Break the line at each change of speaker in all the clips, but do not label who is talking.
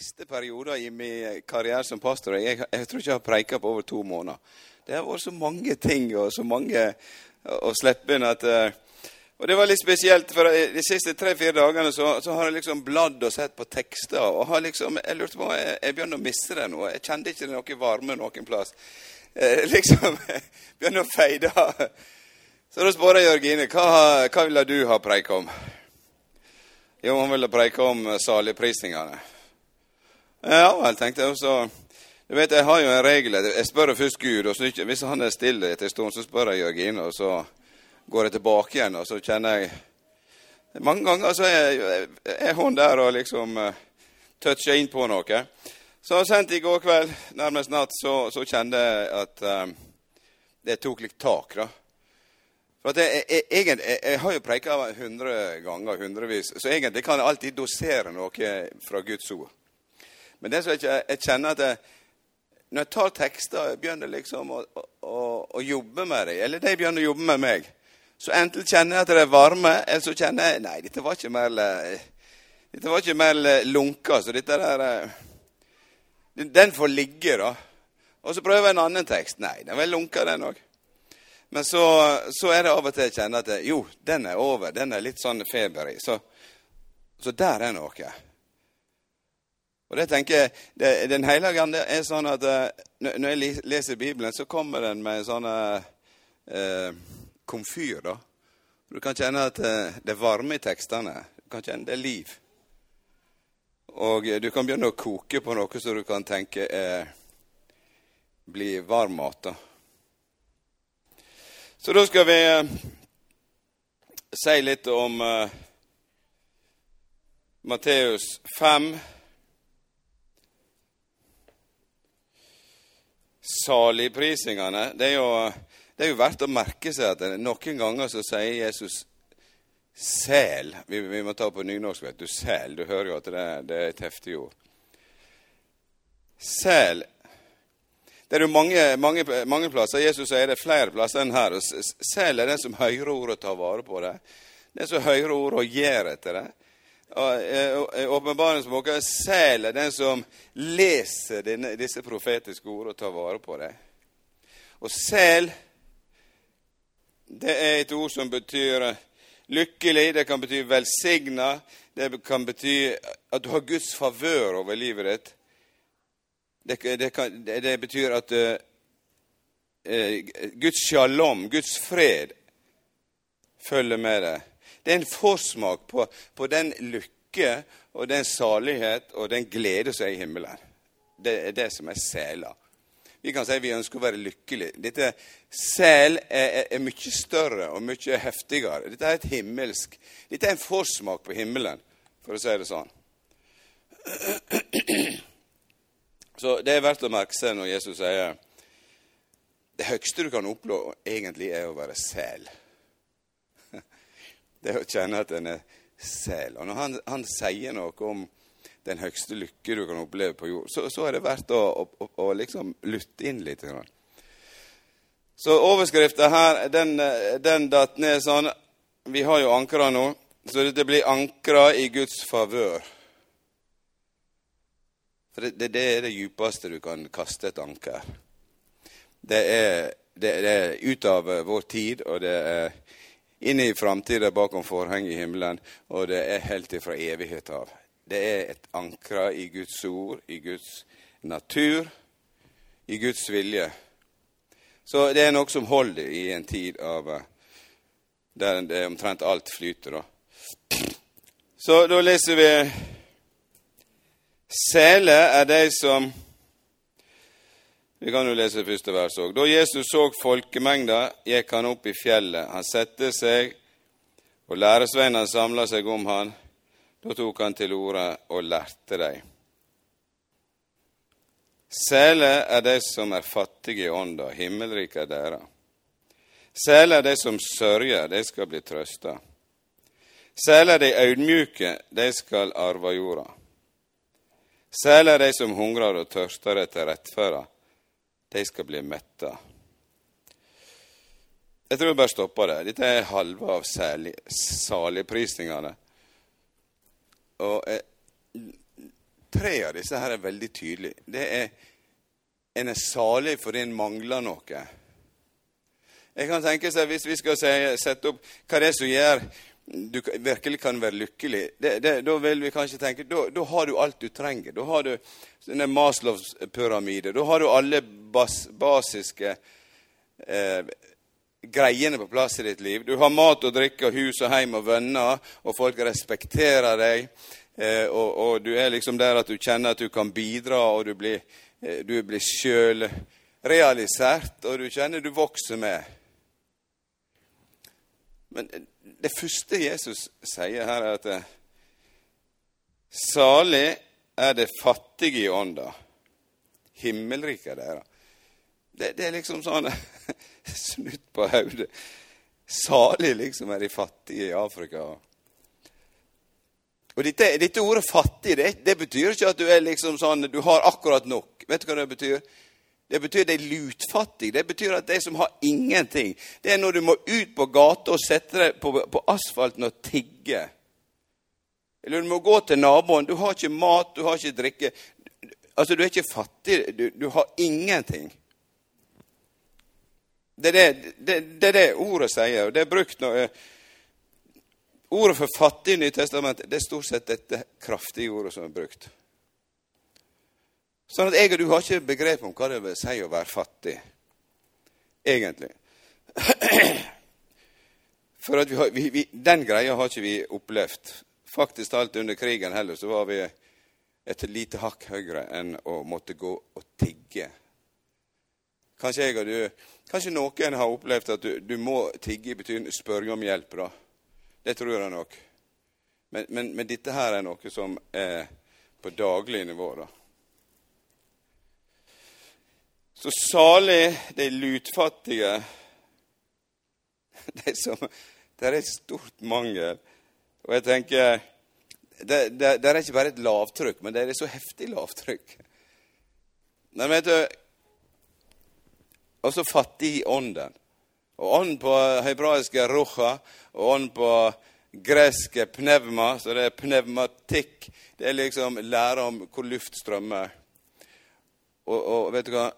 lengste perioden i min karriere som pastor Jeg, jeg tror ikke jeg har preika på over to måneder. Det har vært så mange ting og så mange å slippe inn at eh, Og det var litt spesielt, for de siste tre-fire dagene så, så har jeg liksom bladd og sett på tekster. og har liksom, Jeg lurte på, jeg, jeg begynner å miste det nå. Jeg kjente ikke noe varme noen plass. Eh, liksom, begynner å feide. Så da spør jeg Jørgine hva, hva ville du ha preika om. Jo, hun ville preike om saligprisningene. Ja vel, tenkte jeg. også. du vet, Jeg har jo en regel. Jeg spør først Gud, og så hvis han er stille etter en stund, så spør jeg Jørgine, og så går jeg tilbake igjen, og så kjenner jeg Mange ganger så er, er hun der og liksom uh, toucher inn på noe. Så sent i går kveld, nærmest natt, så, så kjente jeg at um, det tok litt tak. da. For jeg, jeg, jeg, jeg, har jo preika hundre ganger, hundrevis, så egentlig kan jeg alltid dosere noe fra Guds ord. Men det som jeg, jeg kjenner at jeg, når jeg tar tekster og begynner liksom å, å, å, jobbe med dem, eller de begynner å jobbe med meg, så enten kjenner jeg at det er varme, eller så kjenner jeg Nei, dette var ikke mer dette var ikke mer lunka, så dette der Den får ligge, da. Og så prøver jeg en annen tekst. Nei, den var lunka, den òg. Men så, så, er det av og til jeg kjenner at jo, den er over. Den er litt sånn feber i. Så, så der er noe. Og det tenker jeg, det, Den hellige ande er sånn at når jeg leser Bibelen, så kommer den med en sånn eh, komfyr. da. Du kan kjenne at det er varme i tekstene. Du kan kjenne det er liv. Og du kan begynne å koke på noe som du kan tenke eh, blir varm mat. da. Så da skal vi eh, si litt om eh, Matteus 5. Saligprisingene. Det er, jo, det er jo verdt å merke seg at noen ganger så sier Jesus sel. Vi, vi må ta på nynorsk, vet du. Sel. Du hører jo at det, det er et heftig ord. Sel det er jo mange, mange, mange, plasser. Jesus sier det er flere plasser enn her. Sel er den som hører ordet og tar vare på det. Den som hører ordet og gjør etter det. Åpenbaringsboka sel er den som leser denne, disse profetiske ord og tar vare på det. Og sel, det er et ord som betyr lykkelig, det kan bety velsigna, det kan bety at du har Guds favør over livet ditt. Det, det, kan, det, betyr at uh, Guds shalom, Guds fred, følger med deg. Det er en forsmak på, på, den lykke og den salighet og den glede som er i himmelen. Det er det som er sela. Vi kan si vi ønsker å være lykkelige. Dette Sel er, er, er mye større og mye heftigere. Dette er et himmelsk Dette er en forsmak på himmelen, for å si det sånn. Så det er verdt å merke seg når Jesus sier det høyeste du kan oppnå, egentlig er å være sel. Det er å kjenne at en er sel. Og når han, han sier noe om den høyeste lykke du kan oppleve på jord, så, så er det verdt å, å, å liksom lytte inn litt. Så overskrifta her, den, den datt ned sånn Vi har jo ankra nå, så dette blir ankra i Guds favør. For det, det, det, er det djupeste du kan kaste et anker. Det er, det er ut av vår tid, og det er inn i framtida bakom forhenget i himmelen, og det er helt ifra evighet av. Det er et ankra i Guds ord, i Guds natur, i Guds vilje. Så det er noe som holder i en tid av der det omtrent alt flyter. Da. Så da leser vi Sele er de som Vi kan jo lese første vers òg. Da Jesus så folkemengda, gikk han opp i fjellet. Han satte seg, og læresveinene samla seg om han. Da tok han til orde og lærte dem. Sele er de som er fattige i ånda, himmelriket er deres. Sele er de som sørger, de skal bli trøsta. Sele er de audmjuke, de skal arve jorda. Sele er de som hungrer og tørster etter rettferda, de skal bli metta. Jeg tror jeg bare stopper der. Dette er halve av saligprisningene. Og eh, tre av disse her er veldig tydelige. Det er En er salig fordi en mangler noe. Jeg kan tenke seg, Hvis vi skal se, sette opp hva det er som gjør du virkelig kan være lykkelig, det, det, da vil vi kanskje tenke da, da har du alt du trenger. Da har du denne Maslows pyramide. Da har du alle bas, basiske eh, greiene på plass i ditt liv. Du har mat og drikke og hus og hjem og venner, og folk respekterer deg. Eh, og, og, du er liksom der at du kjenner at du kan bidra, og du blir, eh, du blir sjøl realisert, og du kjenner du vokser med. Men det første Jesus sier her, er at eh, salig er det fattige i ånda. Himmelriket er deres. Det, det, er liksom sånn snutt på hodet. Salig liksom er de fattige i Afrika. Og dette, dette ordet 'fattig' det, det, betyr ikke at du er liksom sånn, du har akkurat nok. Vet du hva det betyr? Det betyr det er lutfattig. Det betyr at de som har ingenting Det er når du må ut på gata og sette deg på, på asfalten og tigge. Eller du må gå til naboen. Du har ikke mat, du har ikke drikke. Altså, du er ikke fattig. Du, du har ingenting. Det er det, det, det det, ordet sier. og Det er brukt når Ordet for fattig i Nytestamentet det er stort sett dette kraftige ordet som er brukt. Sånn at jeg og du har ikke begrep om hva det vil si å være fattig, egentlig. For vi har, vi, vi, Den greia har ikke vi opplevd. Faktisk talt under krigen heller så var vi et lite hakk høyere enn å måtte gå og tigge. Kanskje jeg og du, kanskje noen har opplevd at du, du må tigge i betydning spørre om hjelp. da. Det tror jeg nok. Men, men, men, dette her er noe som er på daglig nivå. da. Så salig de lutfattige de som, Det er et stort mangel. Og jeg tenker det, det, det, er ikke bare et lavtrykk, men det er et så heftig lavtrykk. Men vet du, Også fattig i ånden. Og ånden på hebraiske rocha, og ånden på greske pnevma, så det er pneumatikk. Det er liksom lære om hvor luft strømmer. Og, og vet du hva?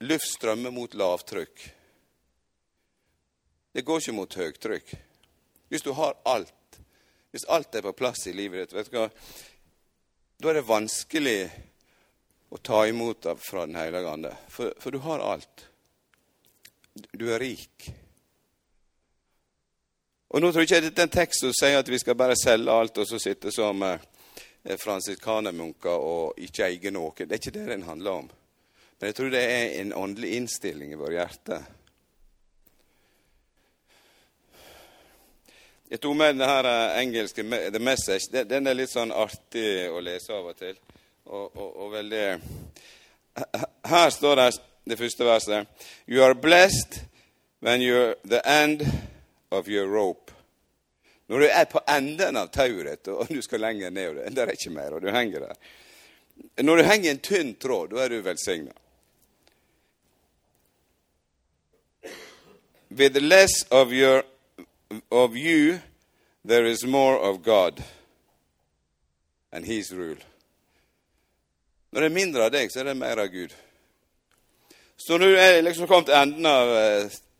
Luft strømmer mot lavtrykk. Det går ikke mot høytrykk. Hvis du har alt, hvis alt er på plass i livet ditt, da er det vanskelig å ta imot av fra Den hellige ande. For, for du har alt. Du er rik. Og Nå tror jeg ikke dette er en tekst som sier at vi skal bare selge alt og så sitte som eh, fransiskanermunker og ikke eie noe. Det er ikke det den handler om. Men jeg tror det er en åndelig innstilling i vårt hjerte. Jeg tok med denne eh, engelske The Message. Den er litt sånn artig å lese av og til. Og, og, og veldig Her står det det første verset. You are blessed when you're the end of your rope. Når du er på enden av tauet og du skal lenger ned, og det er ikke mer, og du henger der. Når du henger en tynn tråd, da er du velsigna. With less of, your, of you, there is more of God and His rule. Når det er mindre av deg, så er det mer av Gud. Så når du er liksom kommet til enden av,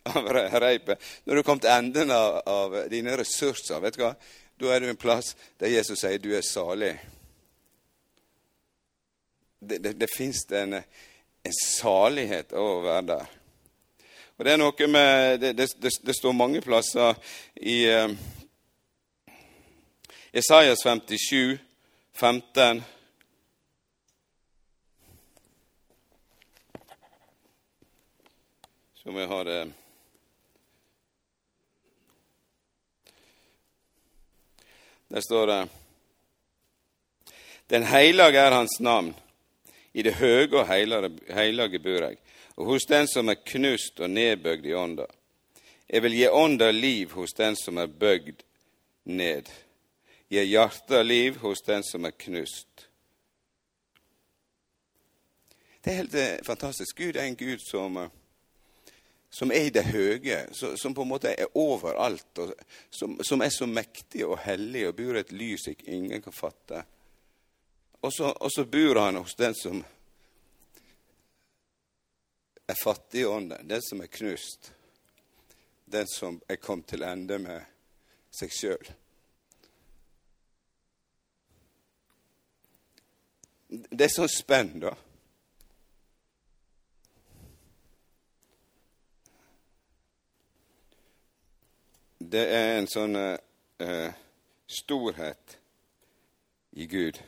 av reipet, når du er kommet til enden av, av, dine ressurser, vet du hva? da er du en plass der Jesus sier du er salig. Det, det, det fins en, en, salighet over å være der. Og Det er noe med Det, det, det står mange plasser i uh, Esaias 57, 15 Så vi har det. Der står det. Den hellige er hans navn. I det høge og heilage bur jeg, og hos den som er knust og nedbøgd i ånda. Jeg vil gi ånda liv hos den som er bøgd ned. Gi hjarta liv hos den som er knust. Det er helt eh, fantastisk. Gud er en Gud som, eh, som er i det høye, som på en måte er overalt, og som, som er så mektig og hellig og bor et lys ingen kan fatte. Og så, og så bor han hos den som er fattig i ånden, den som er knust, den som er kommet til ende med seg sjøl. Det er sånn spenn, da. Det er en sånn uh, storhet i Gud.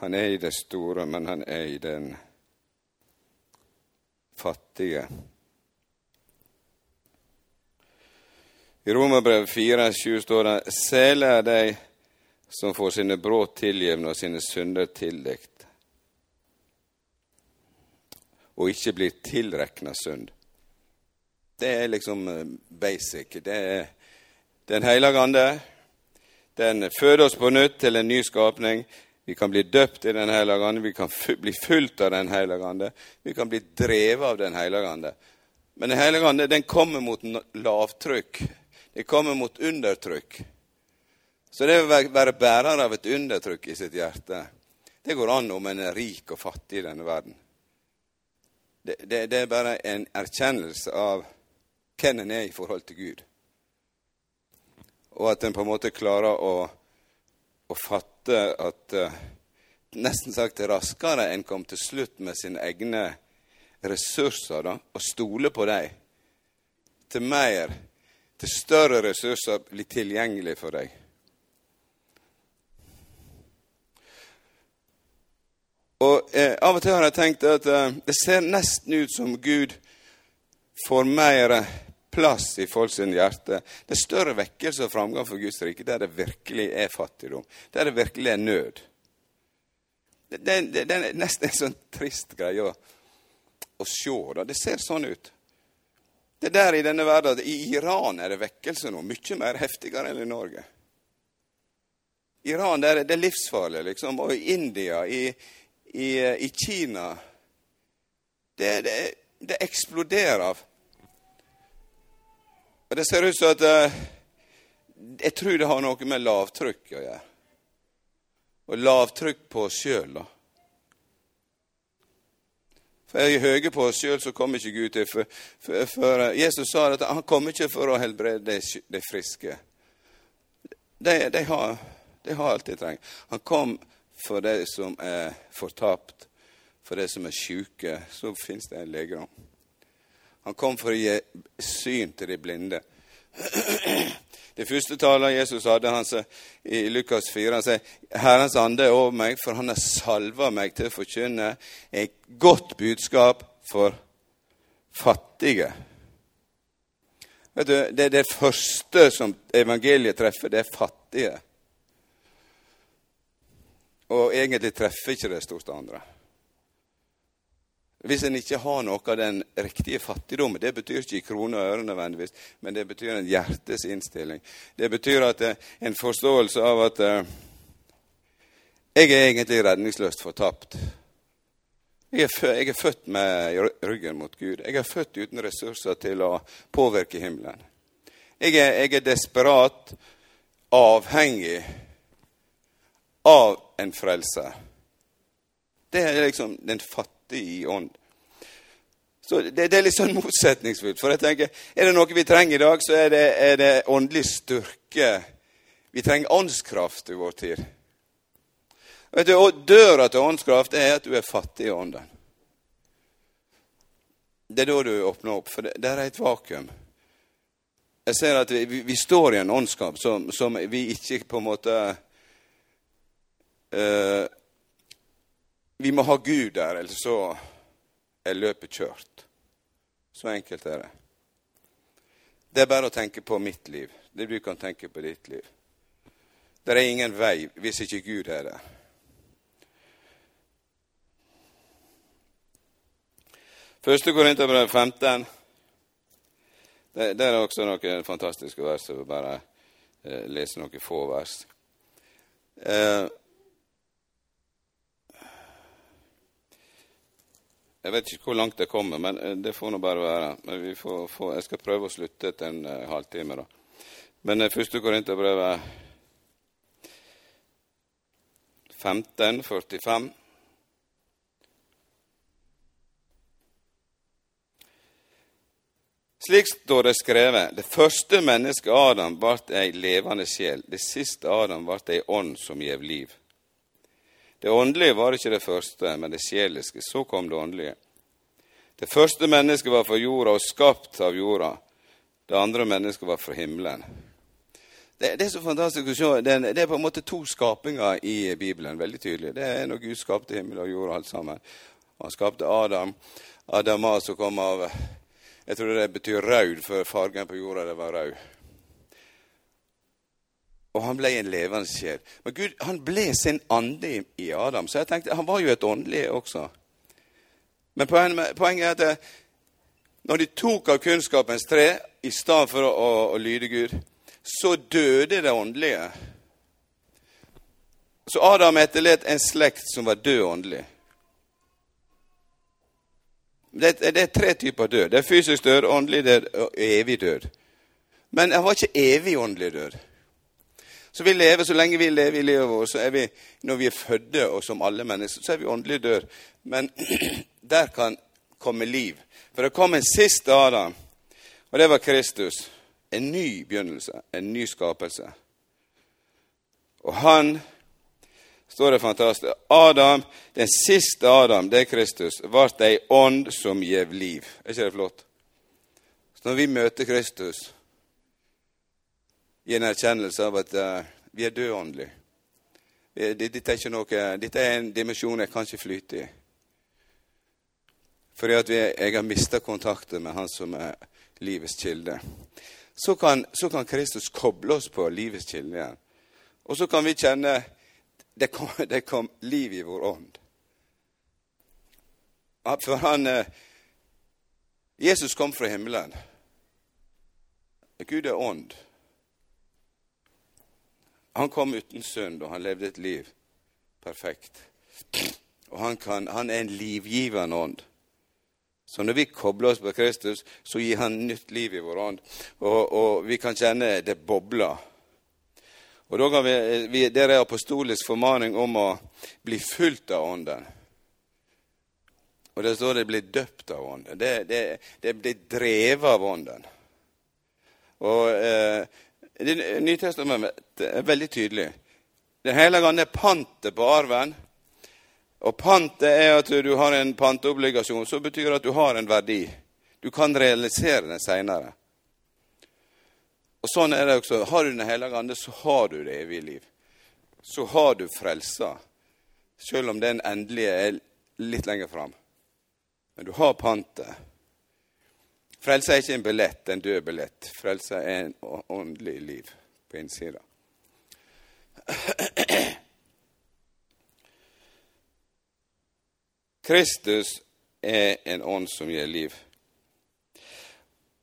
Han er i det store, men han er i den fattige. I Romerbrev 4,7 står det:" «Sel er de som får sine brudd tilgivne og sine synder tildekt, og ikke blir tilrekna synd. Det er liksom eh, basic. Det er Den hellige ande. Den føder oss på nytt til en ny skapning. Vi kan bli døpt i Den hellige ande, vi kan bli fulgt av Den hellige ande. Vi kan bli drevet av Den hellige ande. Men Den hellige ande den kommer mot lavtrykk. Det kommer mot undertrykk. Så det å være bærer av et undertrykk i sitt hjerte, det går an om en er rik og fattig i denne verden. Det, det, det er bare en erkjennelse av hvem en er i forhold til Gud. Og at en på en måte klarer å, å fatte at uh, Nesten sagt raskere enn kom til slutt med sine egne ressurser, da, og stole på dem. Til mer, til større ressurser blir tilgjengelig for deg. Og eh, Av og til har jeg tenkt at eh, det ser nesten ut som Gud får mer plass i folks hjerte. Det er større vekkelse og framgang for Guds rike der det virkelig er fattigdom, der det virkelig er nød. Det, det, det er nesten en sånn trist greie å, å se. Da. Det ser sånn ut. Det er der i denne verden I Iran er det vekkelse nå, mye mer heftigere enn i Norge. Iran det er, det er livsfarlig, liksom. Og i India, i, i, i Kina det, det, det eksploderer. Og Det ser ut som at uh, Jeg tror det har noe med lavtrykk å gjøre. Og lavtrykk på oss sjøl, da. For er vi høye på oss sjøl, så kommer ikke Gud til. For, for, for, eh, Jesus sa at han kommer ikke for å helbrede de, de friske. De, de, har, de har alt de trenger. Han kom for de som er fortapt, for de som er sjuke. Så fins det en legedom. Han kom for å gi syn til de blinde. Det første talet Jesus hadde han sa, i Lukas 4, han sier Herrens ande er over meg, for han har salva meg til å forkynne et godt budskap for fattige. Vet du, Det er det første som evangeliet treffer, det er fattige. Og egentlig treffer ikke det stort andre. Hvis en ikke har noe av den riktige fattigdommen Det betyr ikke i kroner og øre nødvendigvis, men det betyr en hjertes innstilling. Det betyr at uh, en forståelse av at uh, jeg er egentlig redningsløst fortapt. Jeg er, jeg er, født med ryggen mot Gud. Jeg er født uten ressurser til å påvirke himmelen. Jeg er, jeg er desperat avhengig av en frelser. Det er liksom den fattige fattig i ånd. Så det, det, er litt sånn motsetningsfullt. For jeg tenker, er det noe vi trenger i dag, så er det, er det åndelig styrke. Vi trenger åndskraft i vår tid. Vet du, og Døra til åndskraft er at du er fattig i ånden. Det er da du åpner opp, for det, det er et vakuum. Jeg ser at vi, vi, vi står i en åndskap som, som, vi ikke på en måte uh, vi må ha Gud der, eller så er løpet kjørt. Så enkelt er det. Det er bare å tenke på mitt liv. Det du kan tenke på ditt liv. Det er ingen vei hvis ikke Gud er der. Første Korinterbrev 15. Det, det, er også noen fantastiske vers. Jeg vil bare eh, lese noen få vers. Eh, jeg vet ikke hvor langt det kommer, men eh, det får nå bare være. Men får, får, jeg skal prøve å slutte etter en uh, halvtime. da. Men uh, første Korinterbrevet 15, 45. Slik står det skrevet, det første mennesket Adam ble ei levende sjel, det siste Adam ble ei ånd som gjev liv. Det åndelige var ikke det første, men det sjeliske. Så kom det åndelige. Det første mennesket var fra jorda og skapt av jorda. Det andre mennesket var fra himmelen. Det, det, er så fantastisk å se. Det det er, på en måte to skapinger i Bibelen. veldig tydelig. Det er når Gud skapte himmel og jord alt sammen. Han skapte Adam. Adama som kom av Jeg tror det betyr rød, for fargen på jorda det var rød. Og han ble en levende sjel. Men Gud han ble sin ande i Adam. Så jeg tenkte, han var jo et åndelig også. Men poenget er at eh, når de tok av kunnskapens tre i stedet for å, å, å lyde Gud, så døde det åndelige. Så Adam etterlot en slekt som var død åndelig. Det, det, er tre typer død. Det er fysisk død, åndelig død og evig død. Men han var ikke evig åndelig død. Så vi lever, Så lenge vi lever i livet vårt, så er vi, når vi er fødte, og som alle mennesker, så er vi åndelig død. Men der kan komme liv. For det kom en siste Adam, og det var Kristus. En ny begynnelse, en ny skapelse. Og han står det fantastisk Adam, den siste Adam, det er Kristus, ble ei ånd som gjev liv. Er ikke det flott? Så når vi møter Kristus i en erkjennelse av at uh, vi er dødåndelige dette, er dette er en dimensjon jeg kan ikke flyte i. Fordi at vi, jeg har mista kontakten med Han som er livets kilde så kan, så kan Kristus koble oss på livets kilde igjen. Og så kan vi kjenne det kom, det kom liv i vår ånd. For han eh, Jesus kom fra himmelen. Gud er ånd. Han kom uten synd, og han levde et liv perfekt. Og han, kan, han er en livgivende ånd. Så når vi kobler oss på Kristus, så gir han nytt liv i vår ånd. Og, og vi kan kjenne det bobler. Og da kan vi, vi, Det er apostolisk formaning om å bli fulgt av Ånden. Og det står det blir døpt av Ånden. Det, det, det blir drevet av Ånden. Og eh, Det Nytestamentet er veldig tydelig. Den hellige ande er pantet på arven. Og pantet er at du har en panteobligasjon, så betyr det at du har en verdi. Du kan realisere den seinere. Og sånn er det også. Har du Den hellige ande, så har du det evige liv. Så har du frelsa, selv om den endelige er litt lenger fram. Men du har pantet. Frelse er ikke en billett, en død billett. Frelse er en åndelig liv på innsida. Kristus er en ånd som gir liv.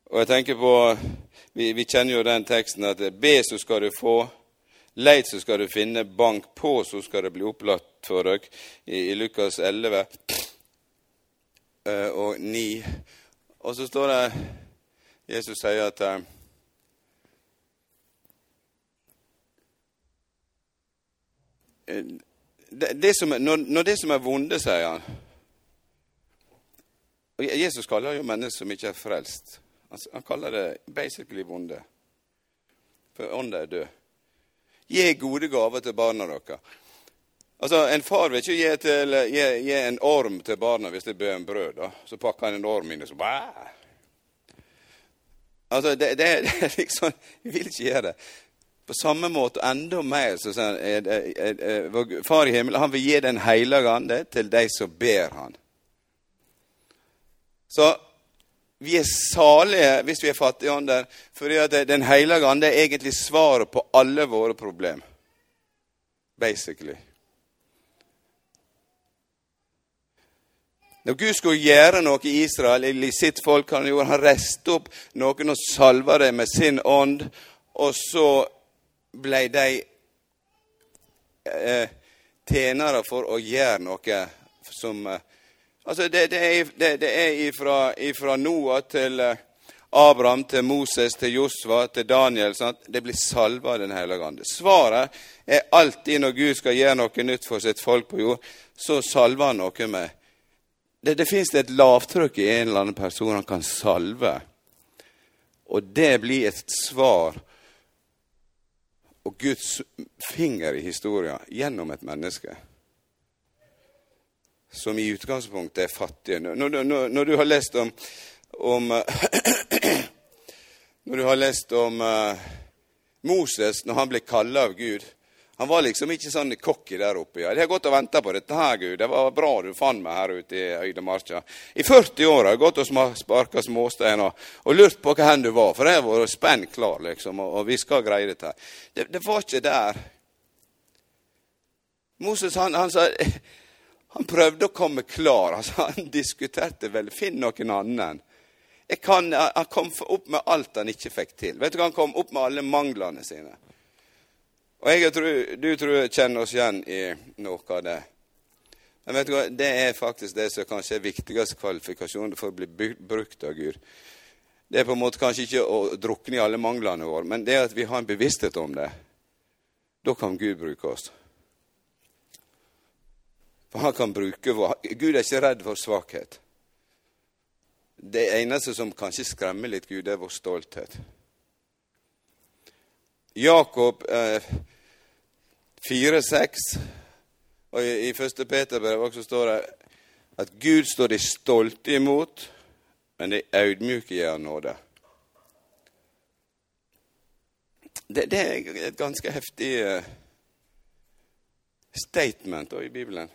Og jeg tenker på, Vi, vi kjenner jo den teksten at be, så skal du få. Leit, så skal du finne. Bank på, så skal det bli opplatt for dere. I, i Lukas 11 uh, og 9. Og så står det Jesus sier at uh, det, det som, når, når det som er vonde, sier han og Jesus kaller jo mennesker som ikke er frelst. Han kaller det basically vonde. For ånda er død. Gi gode gaver til barna deres. Altså, En far vil ikke gi, til, gi, gi en orm til barna hvis de ber om brød. da. Så pakker han en orm inn og så Bæ! Altså, det, det, det, liksom Vi vil ikke gjøre det. På samme måte, enda mer, så sier han Far i himmelen han vil gi Den hellige ande til de som ber han. Så vi er salige hvis vi er fattige ånder, fordi at Den hellige ande er egentlig svaret på alle våre problemer. Basically. Når Gud skulle gjøre noe i Israel, i sitt folk, han gjorde, han reiste opp noen og salva dem med sin ånd, og så ble de eh, tjenere for å gjøre noe som eh, Altså, det, det, er, det, det er ifra, ifra Noah til eh, Abraham, til Moses, til Josva, til Daniel. Sant? Det blir salva av Den hellige ande. Svaret er alltid når Gud skal gjøre noe nytt for sitt folk på jord, så salver han noe med det, det fins et lavtrykk i en eller annen person han kan salve. Og det blir et svar og Guds finger i historien gjennom et menneske som i utgangspunktet er fattige. Når, når, når du har lest om, om Når du har lest om uh, Moses når han ble kalla av Gud han var liksom ikke sånn cocky der oppe. Ja. 'Jeg har gått og venta på dette her, Gud. Det var bra du fant meg her ute i øydemarka.' I 40 år har jeg gått og sparka småstein og, og lurt på hvor du var, for jeg har vært spent klar, liksom, og, og, vi skal greie dette. Det, det var ikke der. Moses han, han, sa, han prøvde å komme klar. Altså, han diskuterte vel 'finn noen annen'. Kan, han kom opp med alt han ikke fikk til. Vet du hva Han kom opp med alle manglene sine. Og jeg tror, du tror jeg kjenner oss igjen i noe av det. Men vet du hva, det er faktisk det som kanskje er viktigste kvalifikasjonen for å bli brukt av Gud. Det er på en måte kanskje ikke å drukne i alle manglene våre, men det at vi har en bevissthet om det. Da kan Gud bruke oss. For han kan bruke vår Gud er ikke redd for svakhet. Det eneste som kanskje skremmer litt Gud, det er vår stolthet. Jakob eh, 4,6, og i, i 1. Peterbrev også står det at Gud står de stolte imot, men de audmjuke gjør nåde. Det, det, er et ganske heftig eh, statement i Bibelen.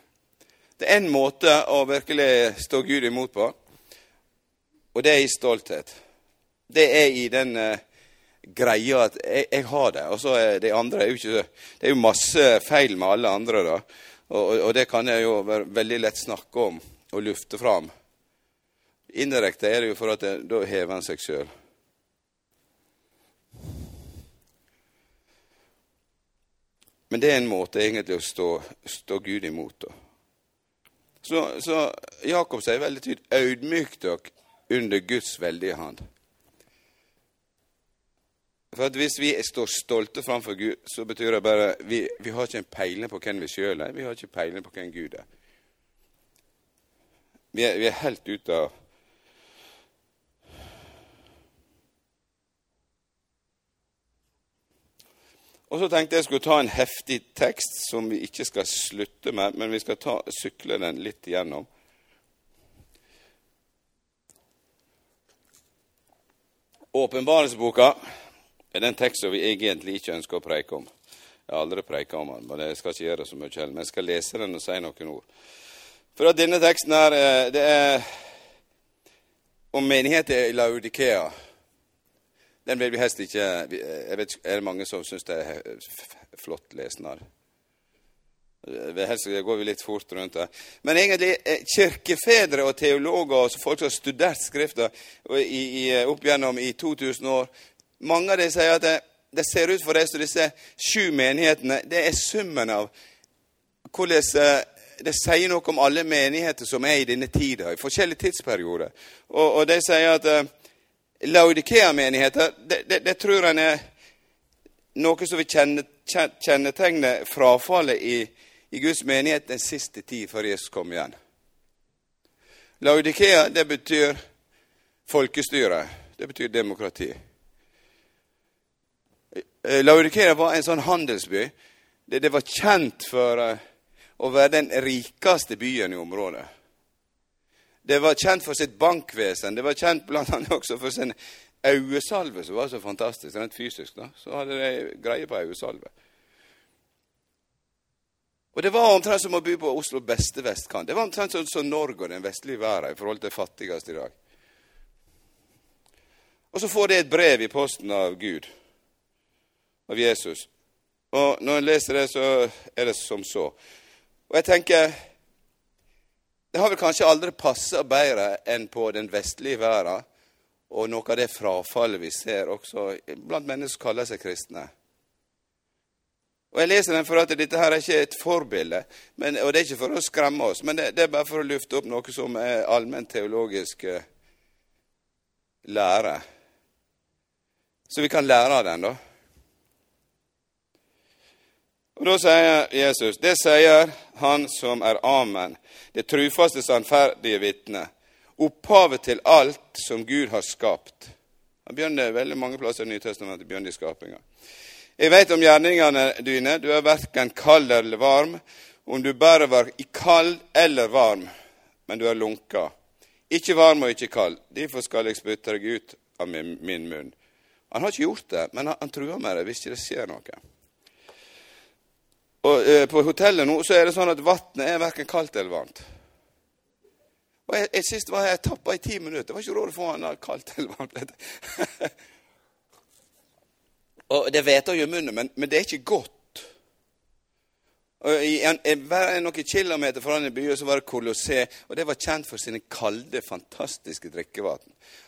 Det er en måte å virkelig stå Gud imot på, og det er i stolthet. Det er i den uh, greia at jeg, jeg, har det. Og så er det andre er jo ikke Det er jo masse feil med alle andre, da. Og, og det kan jeg jo veldig lett snakke om og lufte fram. Indirekte er det jo for at det, da hever han seg sjøl. Men det er en måte egentlig å stå, stå Gud imot. da. Så, så Jakob sier veldig tydelig 'audmyk dere under Guds veldige hand'. For at Hvis vi står stolte framfor Gud, så betyr det bare vi, vi har ikke en peiling på hvem vi sjøl er. Vi har ikke peiling på hvem Gud er. Vi er, vi er helt ute av Og så tenkte jeg skulle ta en heftig tekst som vi ikke skal slutte med, men vi skal ta, sykle den litt igjennom. Åpenbarelsesboka er den en tekst som vi egentlig ikke ønsker å preike om. Jeg har aldri preika om den, men jeg skal ikke gjøre så mye heller. Men jeg skal lese den og si noen ord. For at denne teksten her, eh, det er om menigheten i Laudikea. Den vil vi helst ikke jeg vet, Er det mange som syns det er flott lesnad? Helst går vi litt fort rundt det. Men egentlig eh, kirkefedre og teologer og folk som har studert Skrifta opp gjennom i 2000 år, mange av dem sier at det, det ser ut for deg som disse sju menighetene det er summen av hvordan eh, Det sier noe om alle menigheter som er i denne tida, i forskjellige tidsperioder. Og, og de sier at uh, Laudikea-menigheter, det, det, det, tror en er noe som vil kjenne, kjennetegne frafallet i, i Guds menighet den siste tid før Jesus kom igjen. Laudikea, det betyr folkestyre. Det betyr demokrati. Eh, Laudikea var en sånn handelsby. Det, det var kjent for uh, å være den rikeste byen i området. Det var kjent for sitt bankvesen. Det var kjent annet også for sin øyesalve, som var så fantastisk. Rent fysisk, da. Så hadde de greie på øyesalve. Og Det var omtrent som å bo på Oslo beste vestkant. Det var omtrent som, som Norge og den vestlige verden i forhold til fattigste i dag. Og så får de et brev i posten av Gud av Jesus. Og når en leser det, så er det som så. Og jeg tenker Det har vel kanskje aldri passa bedre enn på den vestlige verden, og noe av det frafallet vi ser også blant mennesker som kaller seg kristne. Og Jeg leser den for at dette her er ikke et forbilde, men, og det er ikke for å skremme oss, men det, det, er bare for å lufte opp noe som er allmenn teologisk eh, lære. Så vi kan lære av den, da. Og Da sier Jesus, det sier Han som er Amen, det trufaste, sannferdige vitne, opphavet til alt som Gud har skapt. Han begynner veldig mange plasser i Nytestamentet begynner i skapinga. Jeg veit om gjerningene dine, du er verken kald eller varm, om du bare var i kald eller varm, men du er lunka. Ikke varm og ikke kald, derfor skal jeg spytte deg ut av min, munn. Han har ikke gjort det, men han, han truer med det hvis ikke det skjer noe. Og eh, På hotellet nå så er det sånn at vannet er verken kaldt eller varmt. Og jeg, jeg Sist var jeg tappa i ti minutter. Det var ikke råd å få han kaldt eller varmt. og Det hveter jo i munnen, men, men, det er ikke godt. En, noen kilometer fra denne byen så var det Kolossé, og det var kjent for sine kalde, fantastiske drikkevann.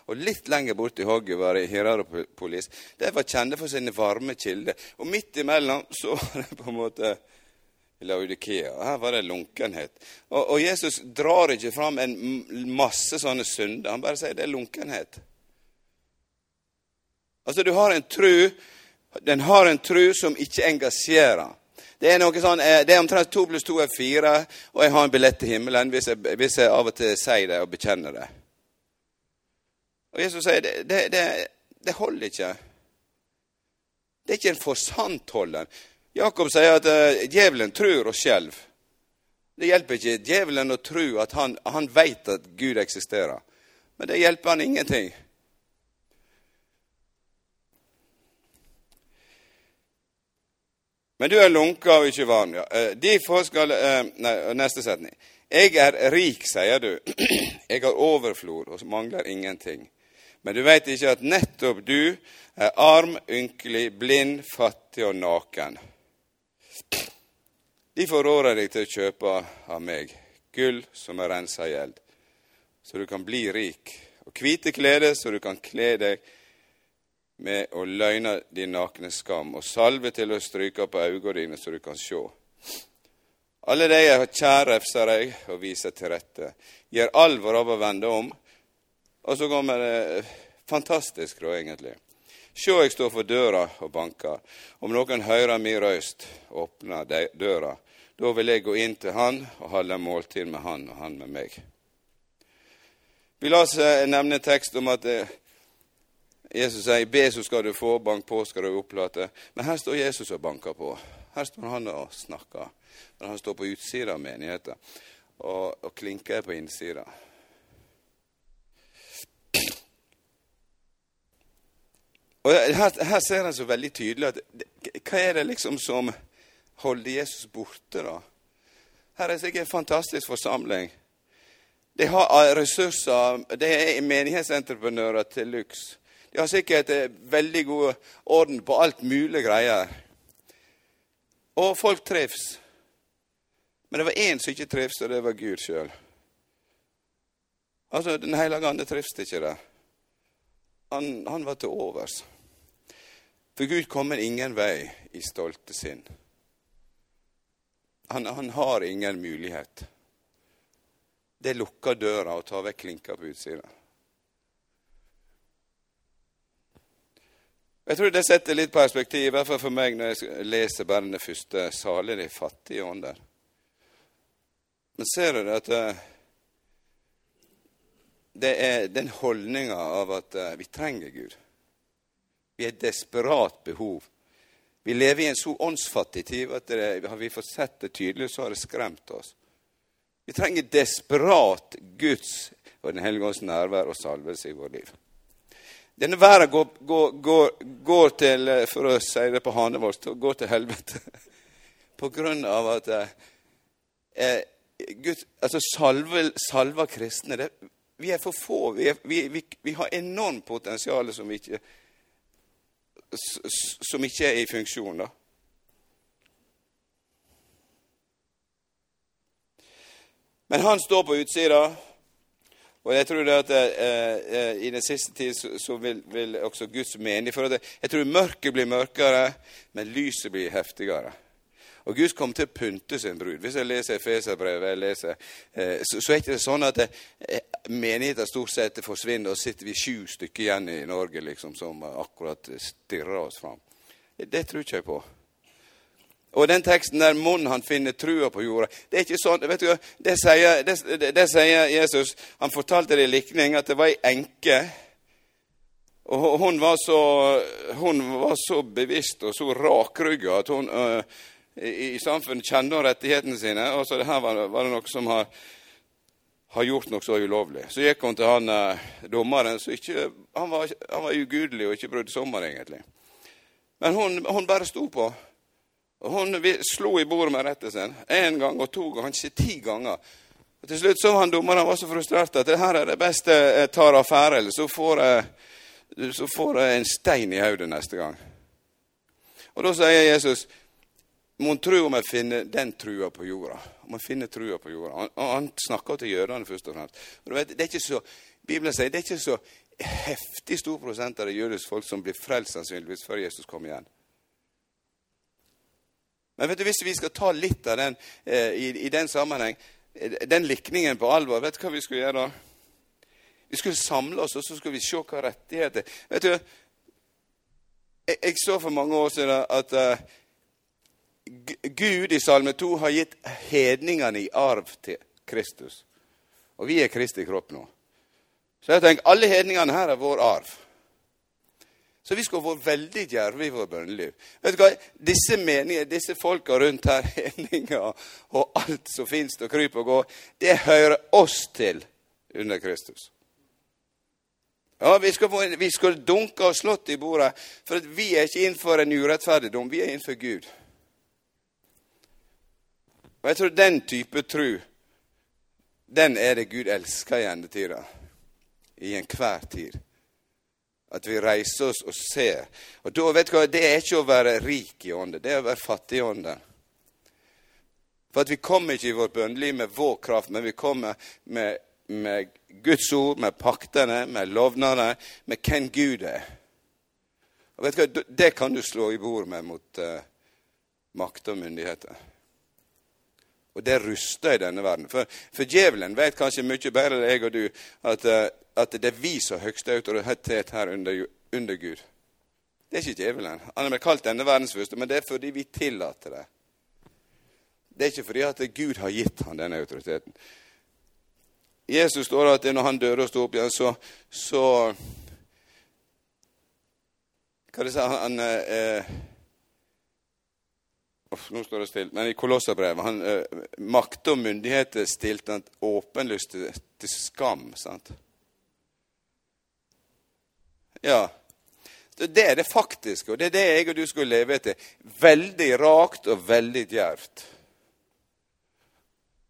Og litt lenger borte i hogget var det Hierapolis. De var kjente for sine varme kilder. Og midt imellom så var det på en måte Laudikea. Og Her var det lunkenhet. Og, og, Jesus drar ikke fram en masse sånne synder. Han bare sier det er lunkenhet. Altså, du har en tru Den har en tru som ikke engasjerer. Det er noe sånn, eh, det er omtrent to pluss to er fire, og jeg har en billett til himmelen hvis jeg, hvis jeg av og til sier det og bekjenner det. Og Jesus sier det, det, det, det holder ikke. Det er ikke en forsantholder. Jakob sier at uh, djevelen tror og skjelver. Det hjelper ikke djevelen å tro at han, han veit at Gud eksisterer. Men det hjelper han ingenting. Men du er lunka og ikke varm, Ja. Derfor skal Nei, neste setning. Jeg er rik, sier du. Jeg har overflod og mangler ingenting. Men du veit ikke at nettopp du er arm, ynkelig, blind, fattig og naken. Derfor rår jeg deg til å kjøpe av meg gull som er rensa i eld, så du kan bli rik, og hvite klede så du kan kle deg med å løgne din nakne skam, og salve til å stryke på øynene dine så du kan sjå. Alle de jeg har kjære, refser jeg og viser til rette. Gjør alvor av å vende om. Og så kommer det fantastisk, da, egentlig. Sjå, jeg står for døra og banker. Om noen hører mi røyst, åpner døra. Da vil jeg gå inn til han og holde måltid med han og han med meg. Vi la oss nevne en tekst om at eh, Jesus sier 'be, så skal du få', 'bank på, skal du opplate'. Men her står Jesus og banker på. Her står han og snakker. Men han står på utsida av menigheten og, og klinker på innsida. Og her, her ser en så veldig tydelig at hva er det liksom som holder Jesus borte, da? Her er sikkert en fantastisk forsamling. De har ressurser. De er menighetsentreprenører til luxe. De har sikkert eh, veldig god orden på alt mulig greier. Og folk trives. Men det var én som ikke trives, og det var Gud sjøl. Altså, Den hellige ande trives ikke der. Han, han var til overs. For Gud kommer ingen vei i stolte sinn. Han, han, har ingen mulighet. Det lukker døra og tar vekk klinka på utsida. Jeg tror det setter litt perspektiv, i hvert fall for meg, når jeg leser bare den første 'Salig de fattige ånder'. Men ser du at eh, det er den holdninga av at eh, vi trenger Gud? Vi har et desperat behov. Vi lever i en så åndsfattig tid at det, har vi fått sett det tydelig, så har det skremt oss. Vi trenger desperat Guds og Den hellige ånds nærvær og salvelse i vårt liv. Denne verden går, går, går, går, til, for å si det på hanevold, går til helvete. På grunn av at eh, Gud, altså salve, salve kristne det, Vi er for få. Vi, er, vi, vi, vi har enormt potensial som ikke som ikke er i funksjon, da. Men han står på utsida. Og jeg tror det at eh, eh, i den siste tid så, så vil, vil, også Guds mening For det, jeg tror mørket blir mørkere, men lyset blir heftigere. Og Gud kommer til å pynte sin brud. Hvis jeg leser Efeserbrevet, eh, så, så er ikke det sånn at eh, menigheten stort sett forsvinner, og sitter vi sju stykker igjen i Norge liksom, som akkurat stirrer oss fram. Det tror ikke jeg på. Og den teksten der munnen han finner trua på jorda Det er ikke sånn, vet du, det sier, det, det, det sier Jesus. Han fortalte det i likning at det var ei enke. Og hun var, så, hun var så bevisst og så rakrygga at hun uh, i, i samfunnet kjente rettighetene sine. Og så det her var, var det noe som har, har gjort noe så ulovlig. Så gikk hun til han uh, dommeren. så ikke, han, var, han var ugudelig og ikke brydde seg om henne, egentlig. Men hun, hun bare sto på. Og Hun slo i bordet med rettet sin én gang og to ganger, kanskje ti ganger. Og Til slutt så var han dommeren var så frustrert at det her er det beste jeg tar affære, eller så får jeg, så får jeg en stein i hodet neste gang. Og Da sier Jesus Mon tro om jeg finner den trua på jorda. Om jeg finner trua på jorda. Han, han snakker til jødene først og fremst. Og vet, det er ikke så, Bibelen sier det er ikke så heftig stor prosent av det jødiske folk som blir frelst sannsynligvis før Jesus kommer igjen. Men vet du, hvis vi skal ta litt av den eh, i, i, den sammenheng, eh, den likningen på alvor, vet du hva vi skulle gjøre da? Vi skulle samle oss, og så skulle vi se hva rettigheter Vet du, jeg, jeg så for mange år siden at uh, Gud i Salme 2 har gitt hedningene i arv til Kristus. Og vi er Kristi kropp nå. Så jeg tenker, alle hedningene her er vår arv. Så vi skal være veldig djerve i vårt bønneliv. Disse meningene, disse folka rundt her, hedninger og alt som fins og kryper og går, det hører oss til under Kristus. Ja, Vi skal, vi skal dunke og slått i bordet, for vi er ikke innenfor en urettferdigdom. Vi er innenfor Gud. Og jeg tror den type tru, den er det Gud elsker i endetida. I enhver tid. At vi reiser oss og ser. Og da, vet du hva, Det er ikke å være rik i ånden, det er å være fattig i ånden. For at vi kommer ikke i vårt bønneliv med vår kraft, men vi kommer med, med Guds ord, med paktene, med lovnadene, med hvem Gud er. Og vet du hva, Det kan du slå i bord med mot uh, makt og myndigheter. Og det ruster i denne verden. For, for djevelen vet kanskje mye bedre enn jeg og du at, uh, at det er vi som har høyeste autoritet her under, under, Gud. Det er ikke djevelen. Han er kalt denne verdens første, men det er fordi vi tillater det. Det er ikke fordi at Gud har gitt han denne autoriteten. Jesus står at når han dør og står opp igjen, så, så Hva det sa han? Eh, nå står det stille. Men i Kolosserbrevet han, eh, Makt og myndigheter stilte han åpenlyst til, til skam. sant? Ja. Det er det faktiske, og det er det jeg og du skulle leve etter. Veldig rakt og veldig djervt.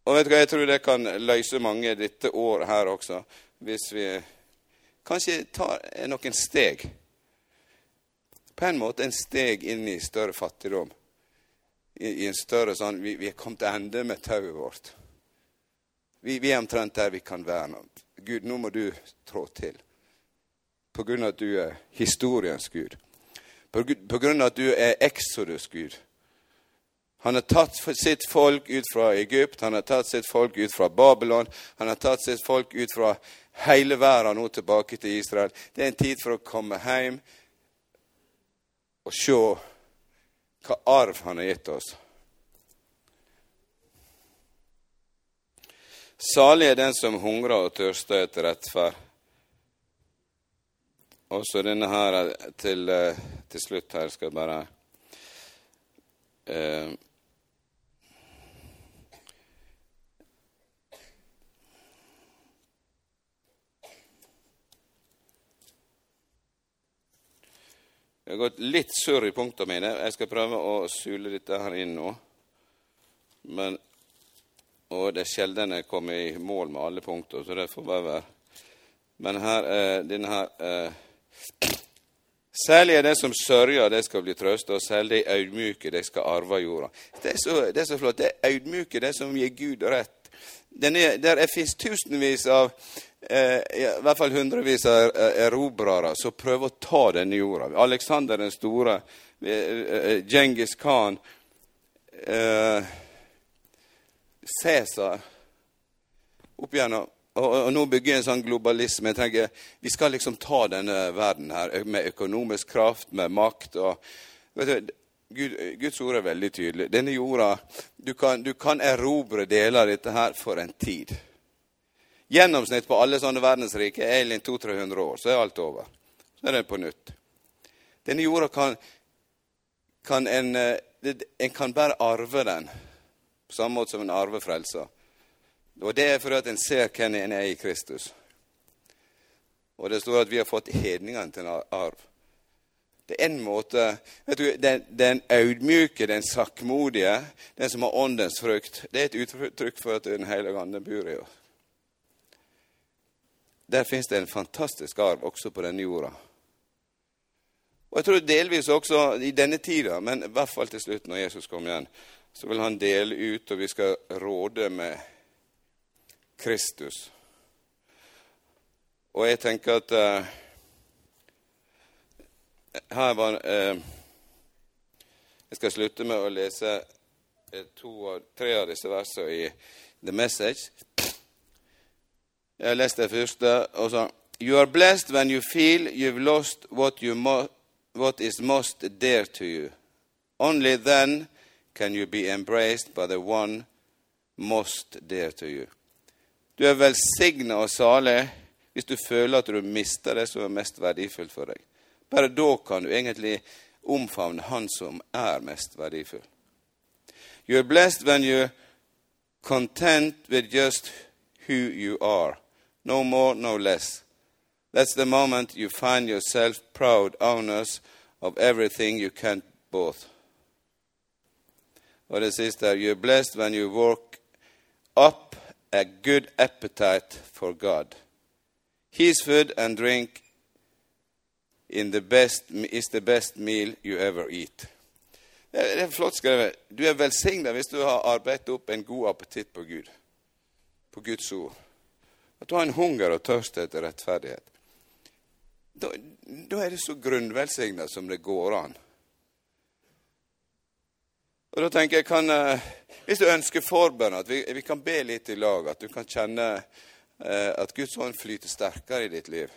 Og vet du hva, jeg tror det kan løse mange dette året her også, hvis vi kanskje tar noen steg. På en måte en steg inn i større fattigdom. I, i en større sånn Vi, vi er kommet til ende med tauet vårt. Vi, vi er omtrent der vi kan være. Gud, nå må du trå til av at du er historiens Gud. Av at du er Exodus Gud. Han har tatt sitt folk ut fra Egypt, han har tatt sitt folk ut fra Babylon. Han har tatt sitt folk ut fra hele verden nå tilbake til Israel. Det er en tid for å komme hjem og se hva arv han har gitt oss. Salig er den som hungrer og tørster etter rettferd og så denne her til, eh, til, slutt her skal jeg bare eh, Jeg har gått litt surr i punktene mine. Jeg skal prøve å sule dette her inn nå. Men, og det er sjelden jeg kommer i mål med alle punkter, så det får bare være. Men her, eh, denne her eh, Særlig er det som sørger, det skal bli trøst, og særlig de audmjuke, de skal arve jorda. Det er, så, det er så flott. Det er audmyke, det som gir Gud rett. er, der fins tusenvis av eh, i hvert fall hundrevis av erobrere som prøver å ta denne jorda. Alexander den store, eh, Djengis Khan, eh, Cæsar opp igjennom. Og, og, nå bygger jeg en sånn globalisme. Jeg tenker, Vi skal liksom ta denne verden her med økonomisk kraft, med makt. og vet du, Gud, Guds ord er veldig tydelig. Denne jorda Du kan, du kan erobre deler av dette her for en tid. Gjennomsnitt på alle sånne verdensrike er 200-300 år, så er alt over. Så er det på nytt. Denne jorda kan, kan en, eh, en kan bare arve den, på samme måte som en arver frelsa. Og det er fordi at en ser hvem en er i Kristus. Og det står at vi har fått hedningene til en arv. Det er en måte vet du, Den, den audmyke, den sakkmodige, den som har åndens frukt, det er et uttrykk for at Den hellige ande bor i oss. Der fins det en fantastisk arv også på denne jorda. Og jeg tror delvis også i denne tida, men i hvert fall til slutt, når Jesus kommer igjen, så vil han dele ut, og vi skal råde med Kristus. Og jeg tenker at uh, her var uh, Jeg skal slutte med å lese to, tre av disse versene i The Message. Jeg har lest det første. og så You are blessed when you feel you've lost what, you mo what is most dear to you. Only then can you be embraced by the one most dear to you. Du er velsigna og salig hvis du føler at du mister det som er mest verdifullt for deg. Bare da kan du egentlig omfavne Han som er mest verdifull. You are blessed when you're content with just who you are. No more, no less. That's the moment you find yourself proud owners of everything you can't both. Og det siste er You're blessed when you work up a good appetite for God. His food and drink in the best, is the best meal you ever eat. Det er flott skrevet. Du er velsigna hvis du har arbeidet opp en god appetitt på Gud, på Guds ord. At du har en hunger og tørst etter rettferdighet. Da, da er det så grunnvelsigna som det går an. Og da tenker jeg, kan, eh, Hvis du ønsker forbønn, at vi, vi, kan be litt i lag, at du kan kjenne eh, at Guds ånd flyter sterkere i ditt liv,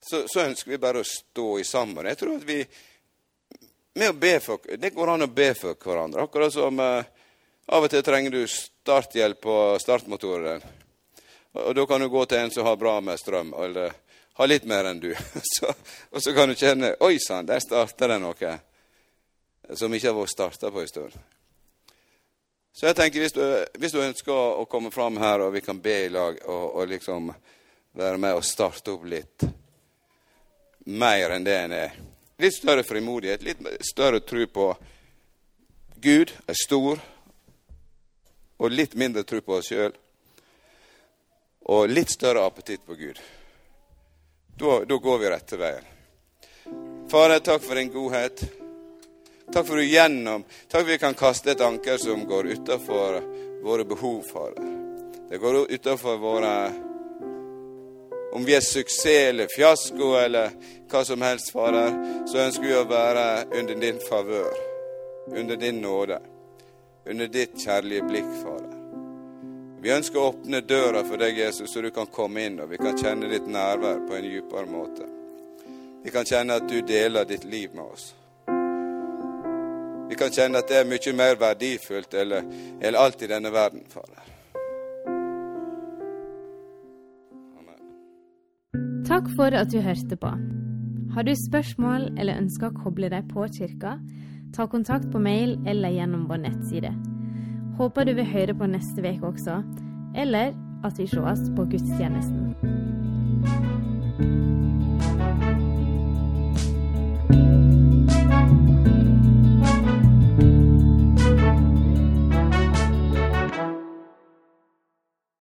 så, så, ønsker vi bare å stå i sammen. Jeg tror at vi med å be for, Det går an å be for hverandre. Akkurat som eh, av og til trenger du starthjelp på startmotoren din. Og da kan du gå til en som har bra med strøm, eller har litt mer enn du. Så, og så kan du kjenne Oi sann, der starter det noe som ikke har vært starta på en stund. Så jeg tenker, hvis du, hvis du, ønsker å komme fram her, og vi kan be i lag, og, og liksom være med og starte opp litt mer enn det en er Litt større frimodighet, litt større tro på Gud er stor, og litt mindre tro på oss sjøl og litt større appetitt på Gud. Da, går vi rette veien. Far, takk for din godhet. Takk for du gjennom Takk for vi kan kaste et anker som går utafor våre behov, Fader. Det går utafor våre Om vi er suksess eller fiasko eller hva som helst, Fader, så ønsker vi å være under din favør, under din nåde, under ditt kjærlige blikk, Fader. Vi ønsker å åpne døra for deg, Jesus, så du kan komme inn, og vi kan kjenne ditt nærvær på en dypere måte. Vi kan kjenne at du deler ditt liv med oss. Vi kan kjenne at det er mye mer verdifullt eller, eller alt i denne verden, Fader.
Amen. Takk for at du hørte på. Har du spørsmål eller ønsker å koble deg på kirka, ta kontakt på mail eller gjennom vår nettside. Håper du vil høre på neste uke også, eller at vi sees på gudstjenesten.